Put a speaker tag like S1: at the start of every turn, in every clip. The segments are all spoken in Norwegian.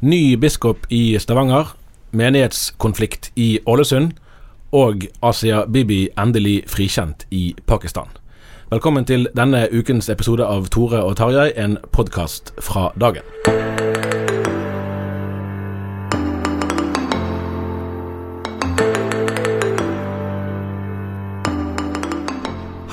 S1: Ny biskop i Stavanger, menighetskonflikt i Ålesund og Asia Bibi endelig frikjent i Pakistan. Velkommen til denne ukens episode av Tore og Tarjei, en podkast fra dagen.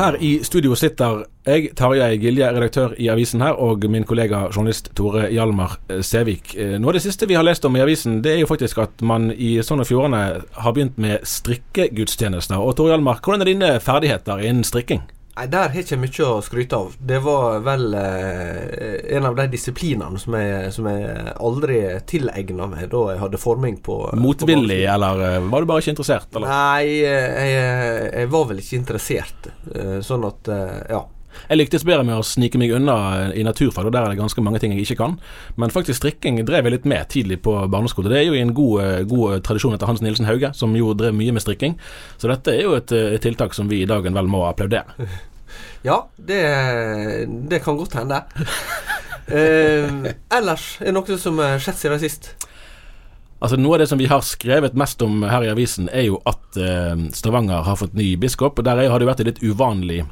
S1: Her i studio sitter jeg, Tarjei Gilje, redaktør i avisen her, og min kollega journalist Tore Hjalmar eh, Sævik. Eh, Noe av det siste vi har lest om i avisen, det er jo faktisk at man i Sogn og Fjordane har begynt med strikkegudstjenester. Og Tore Hjalmar, hvordan er dine ferdigheter innen strikking?
S2: Nei, Der har jeg ikke mye å skryte av. Det var vel eh, en av de disiplinene som jeg, som jeg aldri tilegna meg da jeg hadde forming på
S1: Motvillig, eller eh, var du bare ikke interessert? Eller?
S2: Nei, jeg, jeg, var vel ikke interessert. Eh, sånn at, eh, ja.
S1: Jeg lyktes bedre med å snike meg unna i naturfag, og der er det ganske mange ting jeg ikke kan. Men faktisk strikking drev jeg litt med tidlig på barneskole. Det er jo i en god, god tradisjon etter Hans Nilsen Hauge, som jo drev mye med strikking. Så dette er jo et, et tiltak som vi i dagen vel må applaudere.
S2: Ja, det, det kan godt hende. eh, ellers er det noe som har skjedd siden sist.
S1: Altså Noe av det som vi har skrevet mest om her i avisen, er jo at eh, Stavanger har fått ny biskop. og Der har det vært et litt uvanlig eh,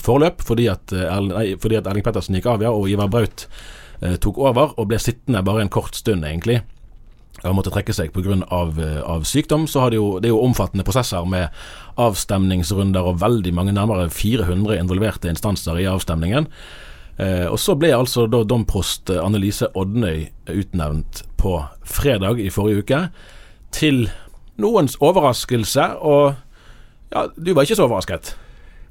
S1: forløp, fordi at, nei, fordi at Erling Pettersen gikk av, ja, og Ivar Braut eh, tok over, og ble sittende bare en kort stund, egentlig og måtte trekke seg pga. Av, av sykdom, så har det jo, det er jo omfattende prosesser med avstemningsrunder og veldig mange, nærmere 400 involverte instanser i avstemningen. Eh, og Så ble altså da domprost Annelise Odnøy utnevnt på fredag i forrige uke. Til noens overraskelse, og ja, du var ikke så overrasket?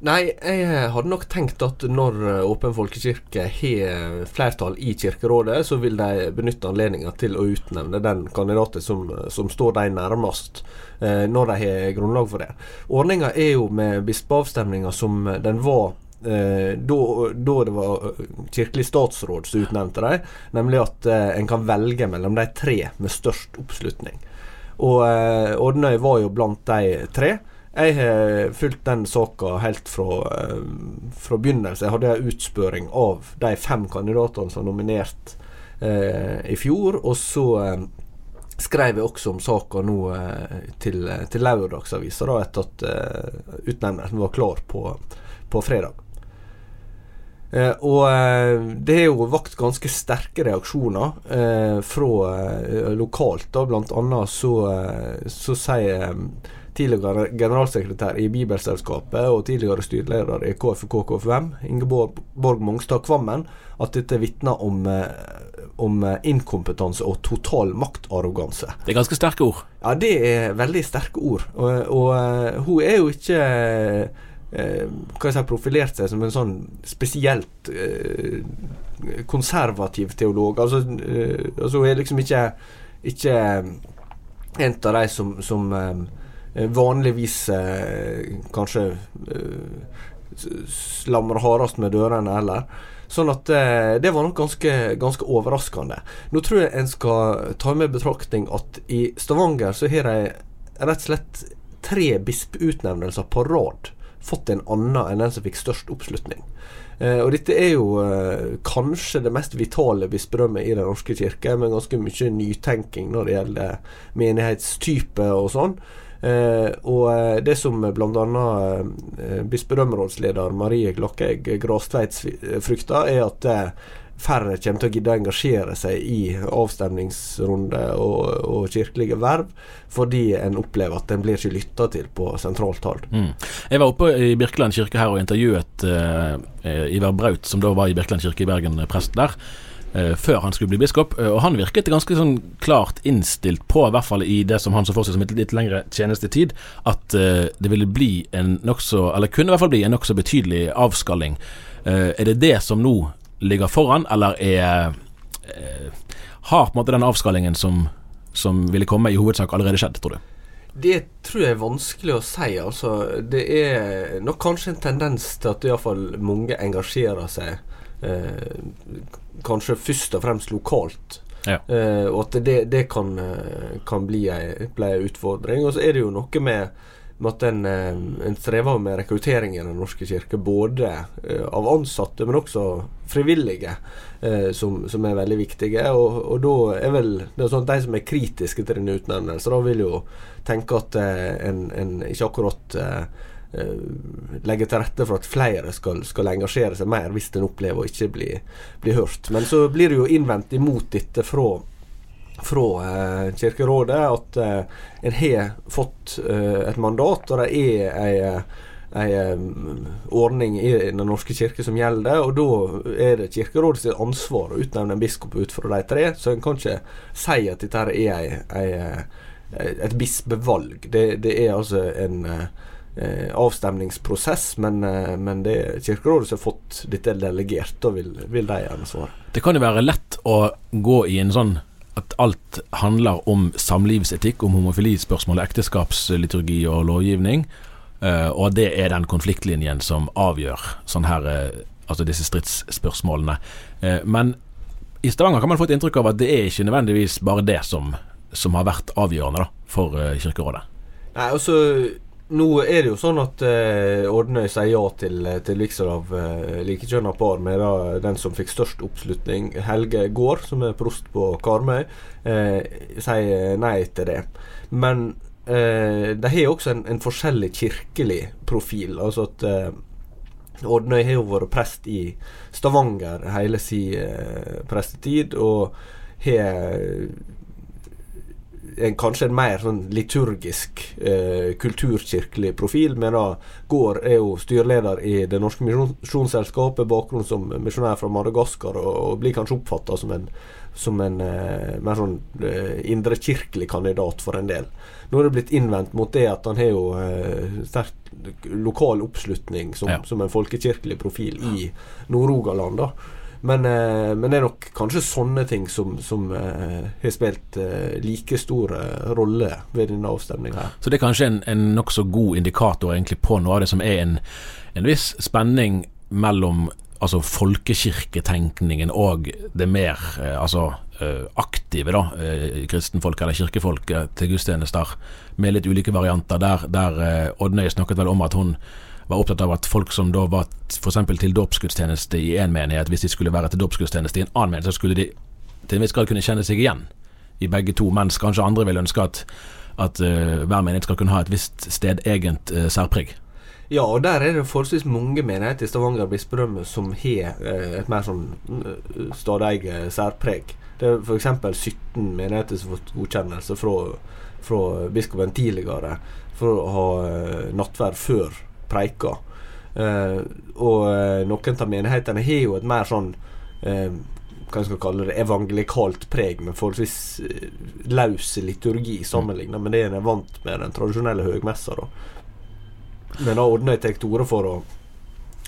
S2: Nei, jeg hadde nok tenkt at når Åpen folkekirke har flertall i Kirkerådet, så vil de benytte anledninga til å utnevne den kandidaten som, som står dem nærmest, eh, når de har grunnlag for det. Ordninga er jo med bispeavstemninga som den var eh, da, da, det var kirkelig statsråd som utnevnte dem, nemlig at eh, en kan velge mellom de tre med størst oppslutning. Og eh, Ordnøy var jo blant de tre. Jeg har fulgt den saka helt fra, fra begynnelsen. Jeg hadde en utspørring av de fem kandidatene som var nominert eh, i fjor. Og så eh, skrev jeg også om saka nå eh, til, til Lørdagsavisa etter at eh, utnevnelsen var klar på, på fredag. Eh, og eh, det har jo vakt ganske sterke reaksjoner eh, fra eh, lokalt. da Blant annet så, så sier tidligere generalsekretær i Bibelselskapet og tidligere styreleder i KFK KFUM, Ingeborg Mongstad Kvammen, at dette vitner om, om inkompetanse og total maktarroganse.
S1: Det er ganske sterke ord?
S2: Ja, det er veldig sterke ord. Og, og hun er jo ikke eh, hva si, profilert seg som en sånn spesielt eh, konservativ teolog. Altså, eh, altså hun er liksom ikke, ikke en av de som, som vanligvis eh, kanskje eh, slamrer hardest med dørene heller. Sånn at eh, det var nok ganske, ganske overraskende. Nå tror jeg en skal ta med betraktning at i Stavanger så har de rett og slett tre bispeutnevnelser på rad fått en annen enn den som fikk størst oppslutning. Eh, og dette er jo eh, kanskje det mest vitale bispedømmet i Den norske kirke, med ganske mye nytenking når det gjelder menighetstype og sånn. Eh, og eh, det som bl.a. Eh, bispedømmerådsleder Marie Glakkeegg Grastveit frykter, er at eh, færre kommer til å gidde å engasjere seg i avstemningsrunde og, og, kirkelige verv, fordi en opplever at en blir ikke lytta til på sentralt hold.
S1: Mm. Jeg var oppe i Birkeland kirke her og intervjuet eh, Ivar Braut, som da var i Birkeland kirke i Bergen, prest der før han skulle bli biskop. Uh, og Han virket ganske sånn klart innstilt på, i hvert fall i det som han så for seg som et litt lengre tjenestetid, at uh, det ville bli en nokså, eller kunne i hvert fall bli en nokså betydelig avskalling. er det det som nå ligger foran, eller er Har på en måte den avskallingen som, som ville komme, i hovedsak allerede skjedd, tror du?
S2: Det tror jeg er vanskelig å si. Altså, det er nok kanskje en tendens til at iallfall mange engasjerer seg eh, kanskje først og fremst lokalt.
S1: Ja.
S2: Eh, og at det, det kan, kan bli ei utfordring. Og så er det jo noe med med at en, en strever med rekruttering i Den norske kirke, både eh, av ansatte, men også frivillige, eh, som, som, er veldig viktige. Og, og, da er vel det er sånn at de som er kritiske til denne utnevnelsen, da vil jo tenke at eh, en, en, ikke akkurat legger til rette for at flere skal, skal, engasjere seg mer hvis en opplever å ikke bli, bli hørt. Men så blir det jo innvendt imot dette fra fra eh, Kirkerådet at eh, en har fått eh, et mandat, og det er ei ei ordning i Den norske kirke som gjelder, og da er det Kirkerådets ansvar å utnevne en biskop ut fra de tre. Så en kan ikke si at dette er ei, ei, et bispevalg. Det, det, er altså en eh, avstemningsprosess, men, men det er Kirkerådet som har fått dette delegert. og vil, vil de gjerne svare.
S1: Det kan jo være lett å gå i en sånn at alt handler om samlivsetikk, om homofilispørsmål, ekteskapsliturgi og lovgivning. Uh, og det er den konfliktlinjen som avgjør sånn her, uh, altså disse stridsspørsmålene. Men i Stavanger kan man få et inntrykk av at det er ikke nødvendigvis bare det som, som har vært avgjørende da, for Kirkerådet.
S2: Nei, altså nå er det jo sånn at eh, Ordnøy sier ja til, til vigsel av eh, likekjønna par, med da, den som fikk størst oppslutning, Helge Gård, som er prost på Karmøy, eh, sier nei til det. Men eh, de har også en, en, forskjellig kirkelig profil. Altså at eh, Ordnøy har jo vært prest i Stavanger hele sin eh, prestetid, og har en, kanskje en mer sånn liturgisk, eh, kulturkirkelig profil. Men da Gård er jo styreleder i Det norske misjonsselskapet, bakgrunn som misjonær fra Madagaskar, og, og blir kanskje oppfatta som en, som en eh, mer sånn eh, indrekirkelig kandidat for en del. Nå er det blitt innvendt mot det at han har jo eh, sterk lokal oppslutning som, ja. som en folkekirkelig profil i Nord-Rogaland. Men, eh, men, det er nok kanskje sånne ting som, som eh, har spilt eh, like stor rolle ved denne avstemninga.
S1: Så det er kanskje en, en nokså god indikator egentlig på noe av det som er en, en viss spenning mellom altså folkekirketenkningen og det mer altså aktive da, kristenfolk eller kirkefolk til gudstjenester, med litt ulike varianter. Der, der Oddnøy snakket vel om at hun var opptatt av at folk som da var f.eks. til dåpsgudstjeneste i én menighet, hvis de skulle være til dåpsgudstjeneste i en annen menighet, så skulle de til en viss grad kunne kjenne seg igjen i begge to, mens kanskje andre vil ønske at, at uh, hver menighet skal kunne ha et visst stedegent uh, særpreg.
S2: Ja, og der er det forholdsvis mange menigheter i Stavanger bispedømme som har uh, et mer sånn uh, stadeget særpreg. Det er f.eks. 17 menigheter som har fått godkjennelse fra, fra biskopen tidligere for å ha nattverd før preika. Uh, og uh, noen av menighetene har jo et mer sånn uh, hva skal kalle det evangelikalt preg, med forholdsvis uh, løs liturgi sammenligna med det en er vant med den tradisjonelle høgmessa. Da. Men da Odnøy tar til orde for å,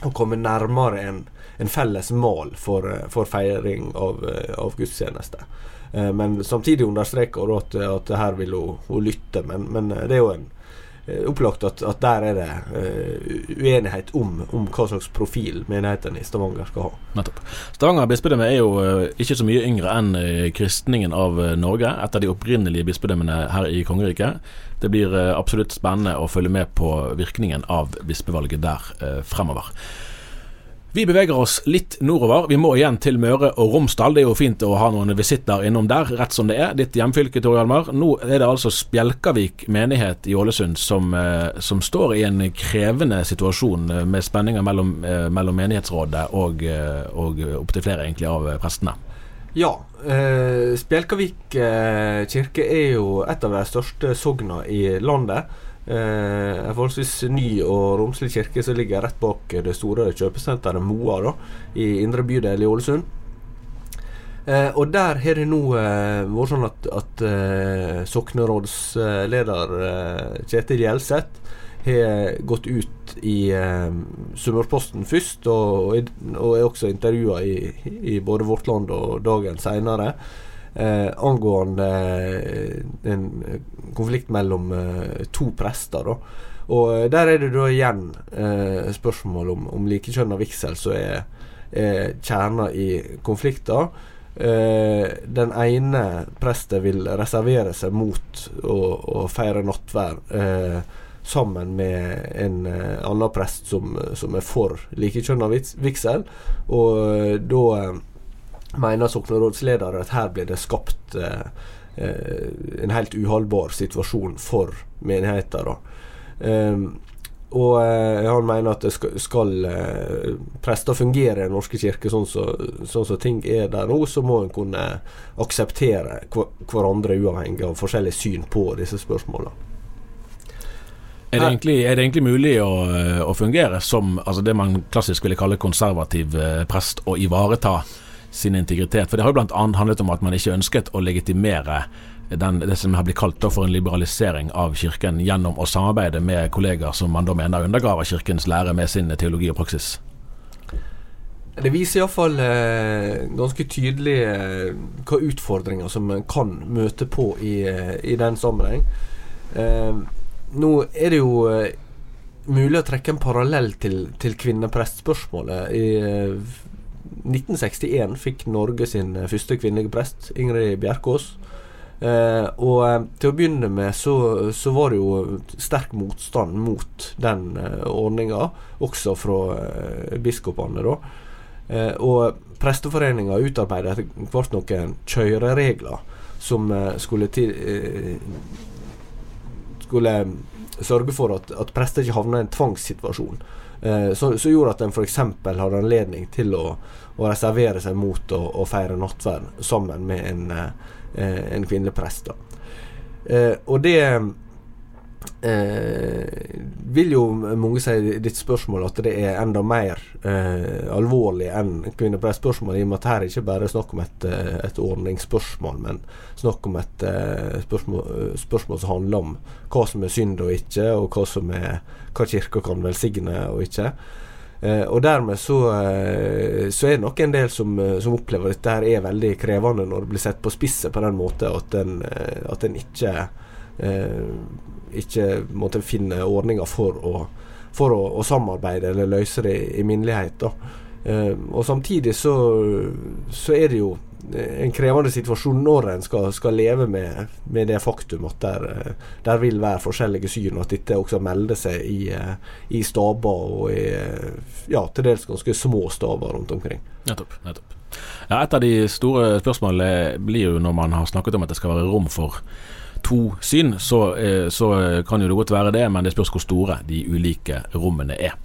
S2: å, komme nærmere en, en felles mal for, for feiring av, av gudstjeneste. men samtidig understreker hun at, at her vil hun, hun lytte. Men, men det er jo en eh, opplagt at, at, der er det uh, uenighet om, om, hva slags profil menighetene i Stavanger skal ha.
S1: Nettopp. Stavanger bispedømme er jo uh, ikke så mye yngre enn uh, kristningen av Norge. Et av de opprinnelige bispedømmene her i kongeriket. Det blir absolutt spennende å følge med på virkningen av bispevalget der fremover. Vi beveger oss litt nordover. Vi må igjen til Møre og Romsdal. Det er jo fint å ha noen visitter innom der, rett som det er. Ditt hjemfylke, Tor Hjalmar. Nå er det altså Spjelkavik menighet i Ålesund som, eh, som, står i en krevende situasjon eh, med spenninger mellom, eh, mellom menighetsrådet og, og opptil flere egentlig av prestene.
S2: Ja. Eh, Spjelkavik kirke er jo et av de største sogna i landet. Eh, en forholdsvis ny og romslig kirke som ligger rett bak det store kjøpesenteret Moa da, i indre bydel i Ålesund. Eh, og der har det nå eh, vært sånn at, at eh, soknerådsleder eh, Kjetil Gjelseth har gått ut i eh, Sunnmørsposten først, og, og, er også intervjua i, i, både Vårt Land og Dagen seinere eh, angående eh, en konflikt mellom eh, to prester. da og eh, Der er det da igjen eh, spørsmål om, om likekjønna vigsel som er, er kjerna i konflikten. Eh, den ene presten vil reservere seg mot å, å feire nattvær eh, sammen med en eh, annen prest som, som er for likekjønna vigsel. Og da mener soknerådslederen at her blir det skapt eh, eh, en helt uholdbar situasjon for menigheter. Um, og eh, han mener at det skal, skal prester fungere i Den norske kirke sånn som så, sånn ting er der nå, så må en kunne akseptere hverandre uavhengig av forskjellig syn på disse spørsmålene.
S1: Er det, egentlig, er det egentlig mulig å, å, fungere som altså det man klassisk ville kalle konservativ prest, og ivareta sin integritet. For det har jo bl.a. handlet om at man ikke ønsket å legitimere den, det som har blitt kalt for en liberalisering av Kirken gjennom å samarbeide med kollegaer som man da mener undergraver Kirkens lære med sin teologi og praksis.
S2: Det viser iallfall eh, ganske tydelig eh, hva utfordringer som en kan møte på i, eh, i den sammenheng. Eh, nå er det jo eh, mulig å trekke en parallell til, til kvinneprestspørsmålet. I, eh, 1961 fikk Norge sin eh, første kvinnelige prest, Ingrid Bjerkås. Eh, og eh, til å begynne med så, så, var det jo sterk motstand mot den eh, ordninga, også fra eh, biskopene, da. Eh, og Presteforeninga utarbeidet etter hvert noen kjøreregler som eh, skulle til Skulle sørge for at, at prester ikke havna i en tvangssituasjon. Eh, så, gjorde at en f.eks. hadde anledning til å, å, reservere seg mot å, å feire nattverd sammen med en, eh, en kvinnelig prest. Eh, og det eh, vil jo mange si ditt spørsmål at det er enda mer eh, alvorlig enn kvinneprestspørsmål, i og med at her er ikke bare snakk om et, eh, et ordningsspørsmål, men snakk om et eh, spørsmål, spørsmål, som handler om hva som er synd og ikke, og hva som er hva kirka kan velsigne og ikke. Eh, og dermed så, eh, så, er det nok en del som, eh, som, opplever at dette her er veldig krevende når det blir sett på spisset på den måten at en, en ikke eh, ikke måtte finne ordninger for å, for å, å samarbeide eller løse det i, minnelighet. Eh, og samtidig så, så, er det jo en krevende situasjon når en skal, skal leve med, med, det faktum at der, der, vil være forskjellige syn, at dette også melder seg i, i staber og i ja, til dels ganske små staber rundt omkring.
S1: Nettopp. nettopp. Ja, et av de store spørsmålene blir jo når man har snakket om at det skal være rom for to syn, så, eh, så, kan jo det godt være det, men det spørs hvor store de ulike rommene er.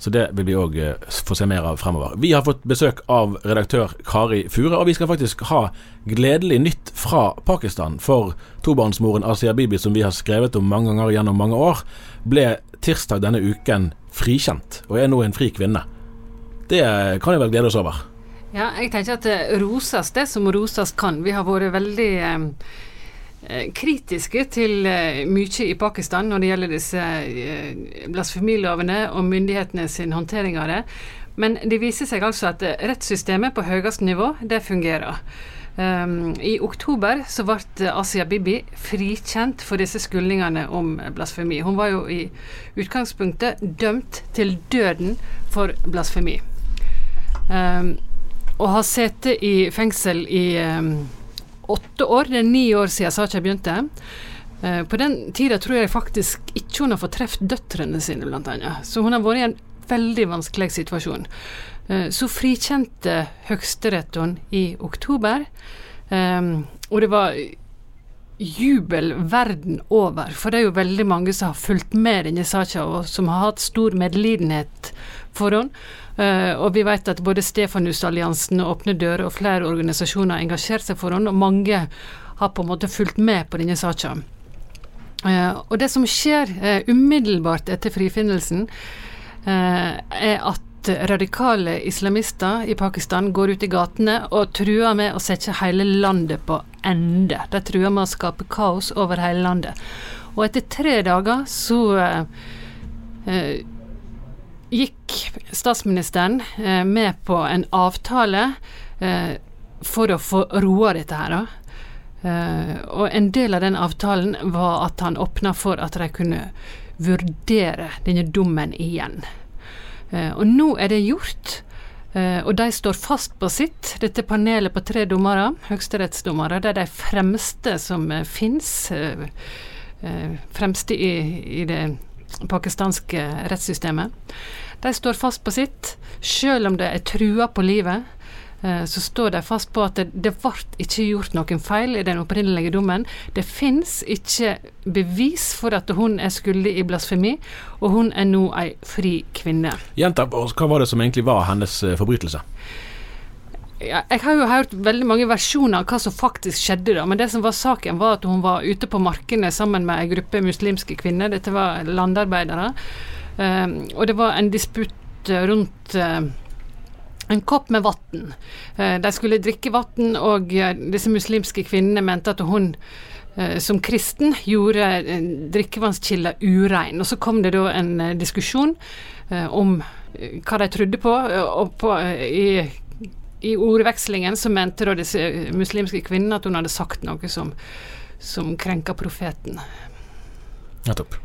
S1: Så det vil vi òg eh, få se mer av fremover. Vi har fått besøk av redaktør Kari Fure, og vi skal faktisk ha gledelig nytt fra Pakistan. For tobarnsmoren Asia Bibi, som vi har skrevet om mange ganger gjennom mange år, ble tirsdag denne uken frikjent, og er nå en fri kvinne. Det kan vi vel glede oss over.
S3: Ja, jeg tenker at det roses det som roses kan. Vi har vært veldig eh, Eh, kritiske til eh, mye i Pakistan når det gjelder disse eh, blasfemilovene og myndighetene sin håndtering av det. Men det viser seg altså at rettssystemet på høyeste nivå, det fungerer. Um, I oktober så ble Asia Bibi frikjent for disse skyldningene om blasfemi. Hun var jo i utgangspunktet dømt til døden for blasfemi. Um, og har sittet i fengsel i um, åtte år. Det er ni år siden saka begynte. Uh, på den tida tror jeg faktisk ikke hun har fått truffet døtrene sine, blant annet. Så hun har vært i en veldig vanskelig situasjon. Eh, så frikjente Høyesterett i oktober, um, og det var jubel verden over. For det er jo veldig mange som har fulgt med denne saka, og som har hatt stor medlidenhet for henne. Uh, og vi vet at både Stefanusalliansen og Åpne dører og flere organisasjoner har engasjert seg for henne, og mange har på en måte fulgt med på denne saka. Uh, og det som skjer uh, umiddelbart etter frifinnelsen, er at radikale islamister i Pakistan går ut i gatene og truer med å sette hele landet på ende. De truer med å skape kaos over hele landet. Og etter tre dager så eh, eh gikk statsministeren eh, med på en avtale eh, for å få roa dette her. Uh, og en del av den avtalen var at han åpna for at de kunne vurdere denne dommen igjen. Eh, og nå er det gjort. Uh, og de står fast på sitt. Dette panelet på tre dommere, høyesterettsdommere, det er de fremste som uh, fins. Fremste i, i, det pakistanske rettssystemet. De står fast på sitt, selv om de er trua på livet. Eh, så står de fast på at det ble ikke gjort noen feil i den opprinnelige dommen. Det fins ikke bevis for at hun er skyldig i blasfemi, og hun er nå ei fri kvinne.
S1: Jenta, hva var det som egentlig var hennes eh, forbrytelse?
S3: Ja, jeg har jo hørt veldig mange versjoner av hva som faktisk skjedde, da, men det som var saken, var at hun var ute på markene sammen med ei gruppe muslimske kvinner. Dette var landarbeidere. Um, og det var en disputt rundt uh, en kopp med vann. Eh, de skulle drikke vann, og eh, disse muslimske kvinnene mente at hun eh, som kristen gjorde drikkevannskilder urein. Og så kom det da en diskusjon om hva de trodde på, og på, i, i, ordvekslingen så mente da disse muslimske kvinnene at hun hadde sagt noe som, som krenka profeten.
S1: Nettopp.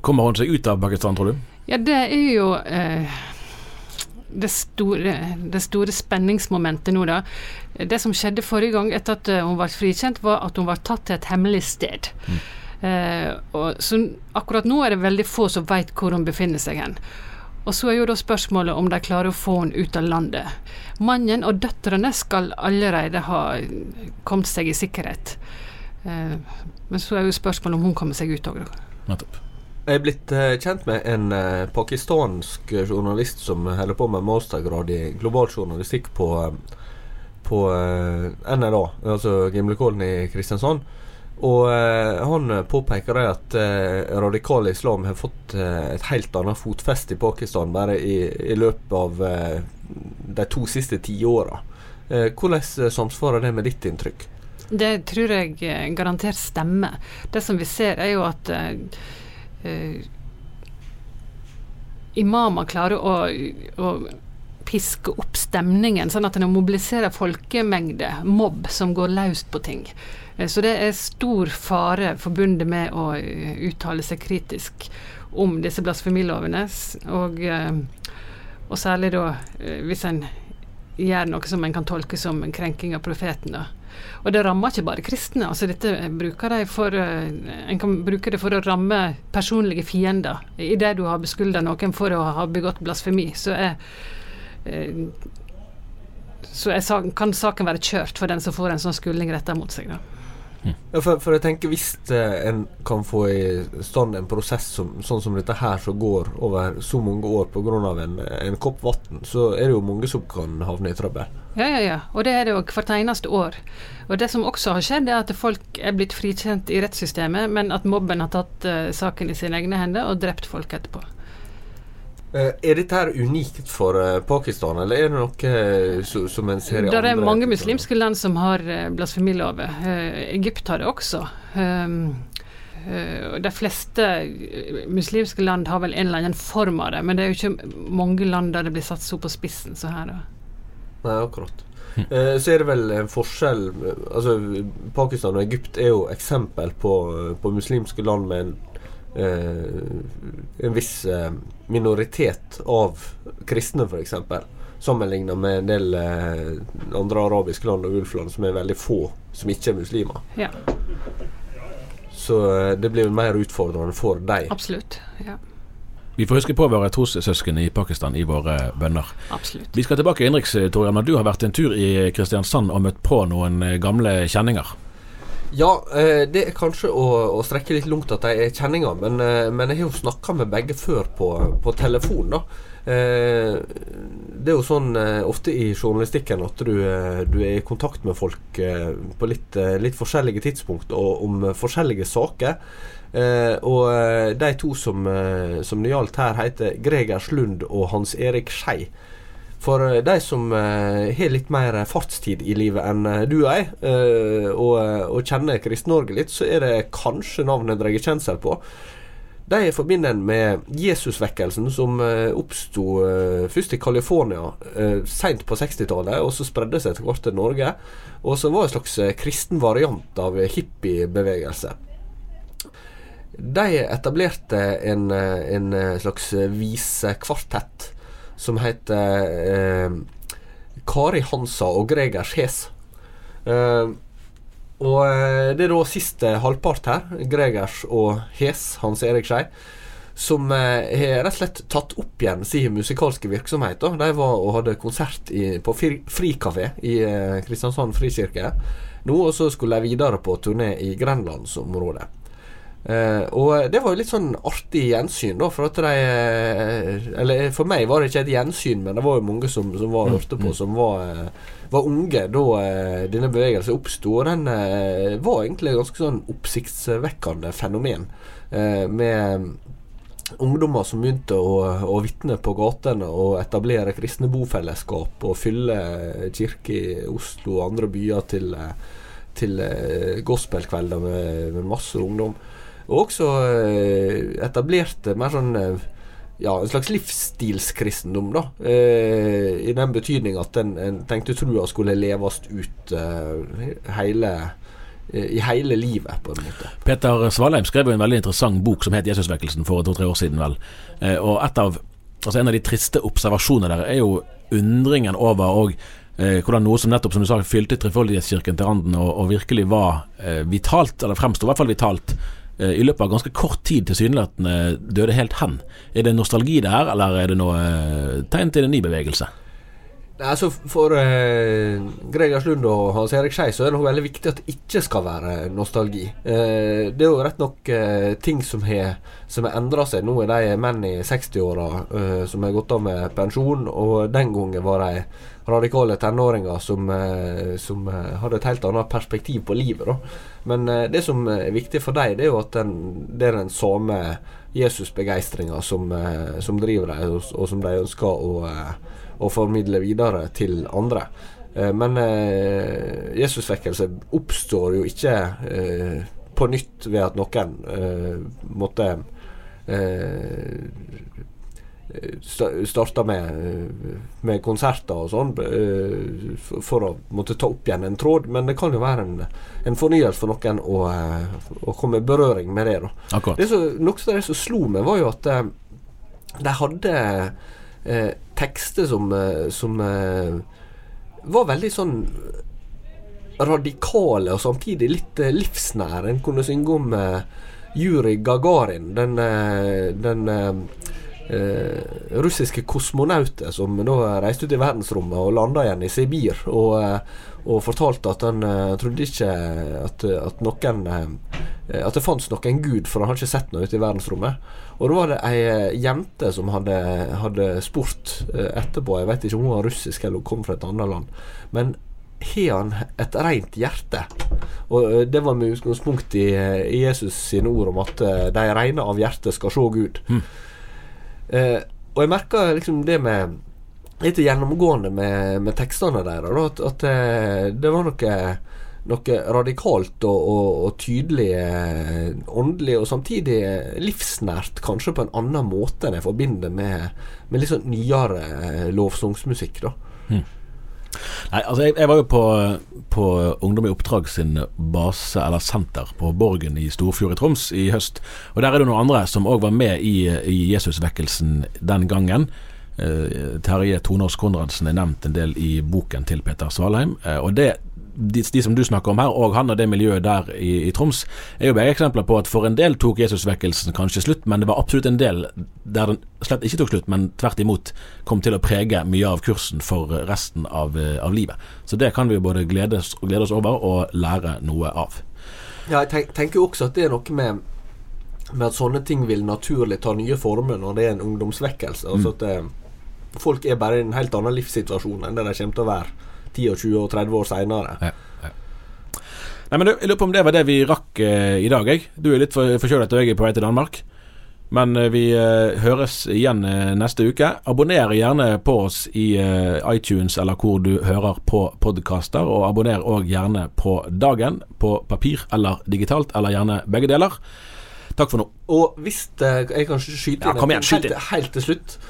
S1: Kommer hun seg ut av Pakistan, tror du?
S3: Ja, det er jo eh, det store, det store, spenningsmomentet nå, da. Det som skjedde forrige gang etter at eh, hun ble frikjent, var at hun var tatt til et hemmelig sted. Mm. Eh, og, så akkurat nå er det veldig få som vet hvor hun befinner seg hen. Og så er jo da spørsmålet om de klarer å få henne ut av landet. Mannen og døtrene skal allerede ha kommet seg i sikkerhet. Eh, men så er jo spørsmålet om hun kommer seg ut òg.
S1: Nettopp.
S2: Jeg er blitt uh, kjent med en uh, pakistansk journalist som holder på med mastergrad i global journalistikk på, på NRA, altså Gimlekollen i Kristiansand. Og han påpeker det at radikal islam har fått et helt annet fotfeste i Pakistan bare i, i løpet av de to siste tiåra. hvordan samsvarer det med ditt inntrykk?
S3: Det tror jeg garantert stemmer. Det som vi ser, er jo at imamer klarer å, å, piske opp stemningen, sånn at en mobiliserer folkemengde, mobb, som går løst på ting. Uh, så det er stor fare forbundet med å uh, uttale seg kritisk om disse blasfemilovene, og, og særlig da hvis en gjør noe som en kan tolke som en krenking av profeten. Og det rammer ikke bare kristne. altså dette bruker de for, eh, En kan bruke det for å ramme personlige fiender. Idet du har beskylda noen for å ha begått blasfemi, så er eh, så er, kan saken være kjørt for den som får en sånn skyldning retta mot seg. da.
S2: Ja, for, for, jeg tenker Hvis eh, en kan få i stand en prosess som, sånn som dette her, som går over så mange år pga. En, en kopp vann, så er det jo mange som kan havne i trøbbel.
S3: Ja, ja, ja. Og det er det jo hvert eneste år. Og det som også har skjedd, er at folk er blitt frikjent i rettssystemet, men at mobben har tatt uh, saken i sine egne hender og drept folk etterpå.
S2: Uh, er dette her unikt for uh, Pakistan, eller er det noe uh, som en ser i
S3: andre Det er mange muslimske land som har blasfemilover. Egypt har det også. Um, Eh, De fleste eh, muslimske land har vel en eller annen form av det, men det er jo ikke mange land der det blir satt så på spissen som her.
S2: Nei, akkurat. Eh, så er det vel en forskjell eh, Altså Pakistan og Egypt er jo eksempel på, på muslimske land med en, eh, en viss eh, minoritet av kristne, f.eks. Sammenligna med en del eh, andre arabiske land og ulfland som er veldig få som ikke er muslimer.
S3: Ja,
S2: Så eh, det blir mer utfordrende for dem.
S3: absolutt. Ja,
S1: Vi får huske på våre trossøsken i Pakistan i våre bønner.
S3: absolutt.
S1: Vi skal tilbake innenriks, Torjan. men Du har vært en tur i Kristiansand og møtt på noen eh, gamle kjenninger.
S2: Ja, eh, det er kanskje å, å strekke litt langt at de er kjenninger, men, eh, men jeg har jo snakka med begge før på, på telefon, da. Eh, det er jo sånn ofte i journalistikken at du, du er i kontakt med folk på litt, litt forskjellige tidspunkt og om forskjellige saker. Og de to som, eh, som det her, heter Greger Slund og Hans Erik Skei. For eh, de som eh, har litt mer fartstid i livet enn eh, du og jeg, eh, og, og kjenner Kristen-Norge litt, så er det kanskje navnet drar kjensel på. De forbinder en med Jesusvekkelsen, som uh, oppsto eh, først i California uh, seint på 60-tallet, og så spredde seg etter hvert til Norge. Og som var en slags eh, kristen variant av hippiebevegelse. De etablerte en, eh, en eh, slags visekvartett som heter eh, Kari Hansa og Gregers Hes. Eh, og eh, det er da siste halvpart her, Gregers og Hes, Hans Erik Skei, som har rett og slett tatt opp igjen sin musikalske virksomhet. De var og hadde konsert i, på fri, Frikafé i eh, Kristiansand frikirke nå, og så skulle de videre på turné i Grenlandsområdet. Eh, og det var jo litt sånn artig gjensyn, da, for at de eh, Eller for meg var det ikke et gjensyn, men det var jo mange som, som var hørte på, som var, eh, var unge da uh, denne bevegelsen oppsto. Og den uh, var egentlig et ganske sånn oppsiktsvekkende fenomen. Eh, med ungdommer som begynte å, å vitne på gatene og etablere kristne bofellesskap og fylle kirker i Oslo og andre byer til, eh, til eh, gospelkvelder med, med masse ungdom. Og også eh, etablerte mer sånn eh, ja, en slags livsstilskristendom, da. Eh, I den betydning at en, en tenkte trua skulle leves ut eh, hele, eh, i hele livet, på en måte.
S1: Peter Svalheim skrev jo en veldig interessant bok som het 'Jesusvekkelsen' for to-tre år siden, vel. Og et av, altså en av de triste observasjonene der er jo undringen over og hvordan noe som nettopp, som du sa, fylte Trefoldighetskirken til randen og, og virkelig var vitalt, eller fremsto i hvert fall vitalt, i løpet av ganske kort tid tilsynelatende døde helt hen. Er det nostalgi det her, eller er det noe eh, tegn til en ny bevegelse?
S2: Altså For eh, Gregers Lund og Hans Erik Skei så er det noe veldig viktig at det ikke skal være nostalgi. Eh, det er jo rett nok eh, ting som har som endra seg. Nå er de menn i 60-åra eh, som har gått av med pensjon, og den gangen var de radikale tenåringer som, eh, som eh, hadde et helt annet perspektiv på livet. Da. Men det som er viktig for dem, det er jo at den, det er den samme Jesusbegeistringa som, eh, som driver dem, og, og som de ønsker å å formidle videre til andre. Eh, men eh, Jesusvekkelse oppstår jo ikke eh, på nytt ved at noen eh, måtte eh, starta med, med konserter og sånn eh, for, å måtte ta opp igjen en tråd. Men det kan jo være en, en fornyelse for noen å, eh, å komme i berøring med det. da det som, Noe av det som slo meg, var jo at eh, de hadde eh, tekster som, som eh, var veldig sånn radikale og samtidig litt eh, livsnære. En kunne synge om eh, Juri Gagarin, den, den eh, eh, russiske kosmonauter som da reiste ut i verdensrommet og landa igjen i Sibir. Og, eh, og fortalte at han uh, trodde ikke at, at noen uh, At det fantes noen gud, for han hadde ikke sett noe ute i verdensrommet. Og da var det ei eh, jente som hadde, hadde spurt uh, etterpå Jeg vet ikke om hun var russisk eller hun kom fra et annet land. Men har han et rent hjerte? Og eh, Det var med utgangspunkt i, eh, Jesus sine ord om at eh, de rene av hjerte skal se Gud. Eh, og jeg merka liksom det med Litt gjennomgående med, med tekstene deres, at, at eh, det var noe noe radikalt og, og, og tydelig eh, åndelig, og samtidig eh, livsnært, kanskje på en annen måte enn jeg forbinder med, med litt sånn nyere lovsangsmusikk. da.
S1: Nei, altså jeg, jeg var jo på, på Ungdom i oppdrag sin base, eller senter, på Borgen i Storfjord i Troms i høst. Og der er det noen andre som òg var med i, i Jesusvekkelsen den gangen. Eh, Terje Tonås Konradsen er nevnt en del i boken til Peter Svalheim. Eh, og det de, de som du snakker om her, og han og det miljøet der i, i Troms, er jo begge eksempler på at for en del tok Jesusvekkelsen kanskje slutt, men det var absolutt en del der den slett ikke tok slutt, men tvert imot kom til å prege mye av kursen for resten av, eh, av livet. Så det kan vi jo både glede, oss- glede oss over og lære noe av.
S2: Ja, jeg tenk, tenker jo også at det er noe med Med at sånne ting vil naturlig ta nye former når det er en ungdomsvekkelse. Altså at eh, folk er bare i en helt annen livssituasjon enn det de kommer til å være 10 og 20 og 30 år seinere.
S1: Ja, ja. Nei, men du, Jeg lurer på om det var det vi rakk eh, i dag. Jeg. Du er litt for, forkjølet, og jeg er på vei til Danmark. Men eh, vi eh, høres igjen eh, neste uke. Abonner gjerne på oss i eh, iTunes eller hvor du hører på podkaster. Og abonner òg gjerne på dagen, på papir eller digitalt, eller gjerne begge deler. Takk for nå.
S2: Og hvis eh, jeg kan skyte
S1: Ja,
S2: inn
S1: kom igjen,
S2: helt, helt til slutt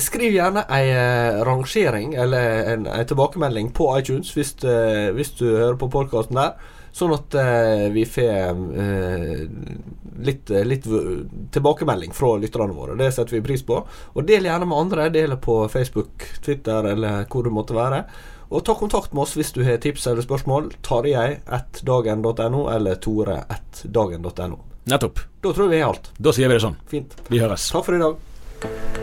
S2: Skriv gjerne ei eh, rangering eller en, en tilbakemelding på iTunes hvis, eh, hvis du hører på podkasten der. Sånn at uh, vi får uh, litt, litt tilbakemelding fra lytterne våre. Det setter vi pris på. Og del gjerne med andre. Del på Facebook, Twitter eller hvor du måtte være. Og ta kontakt med oss hvis du har tips eller spørsmål. Tarjei at dagen.no eller Tore at dagen.no.
S1: Nettopp.
S2: Da tror jeg vi har alt.
S1: Da sier vi det sånn.
S2: Fint.
S1: Vi høres.
S2: Takk for i dag.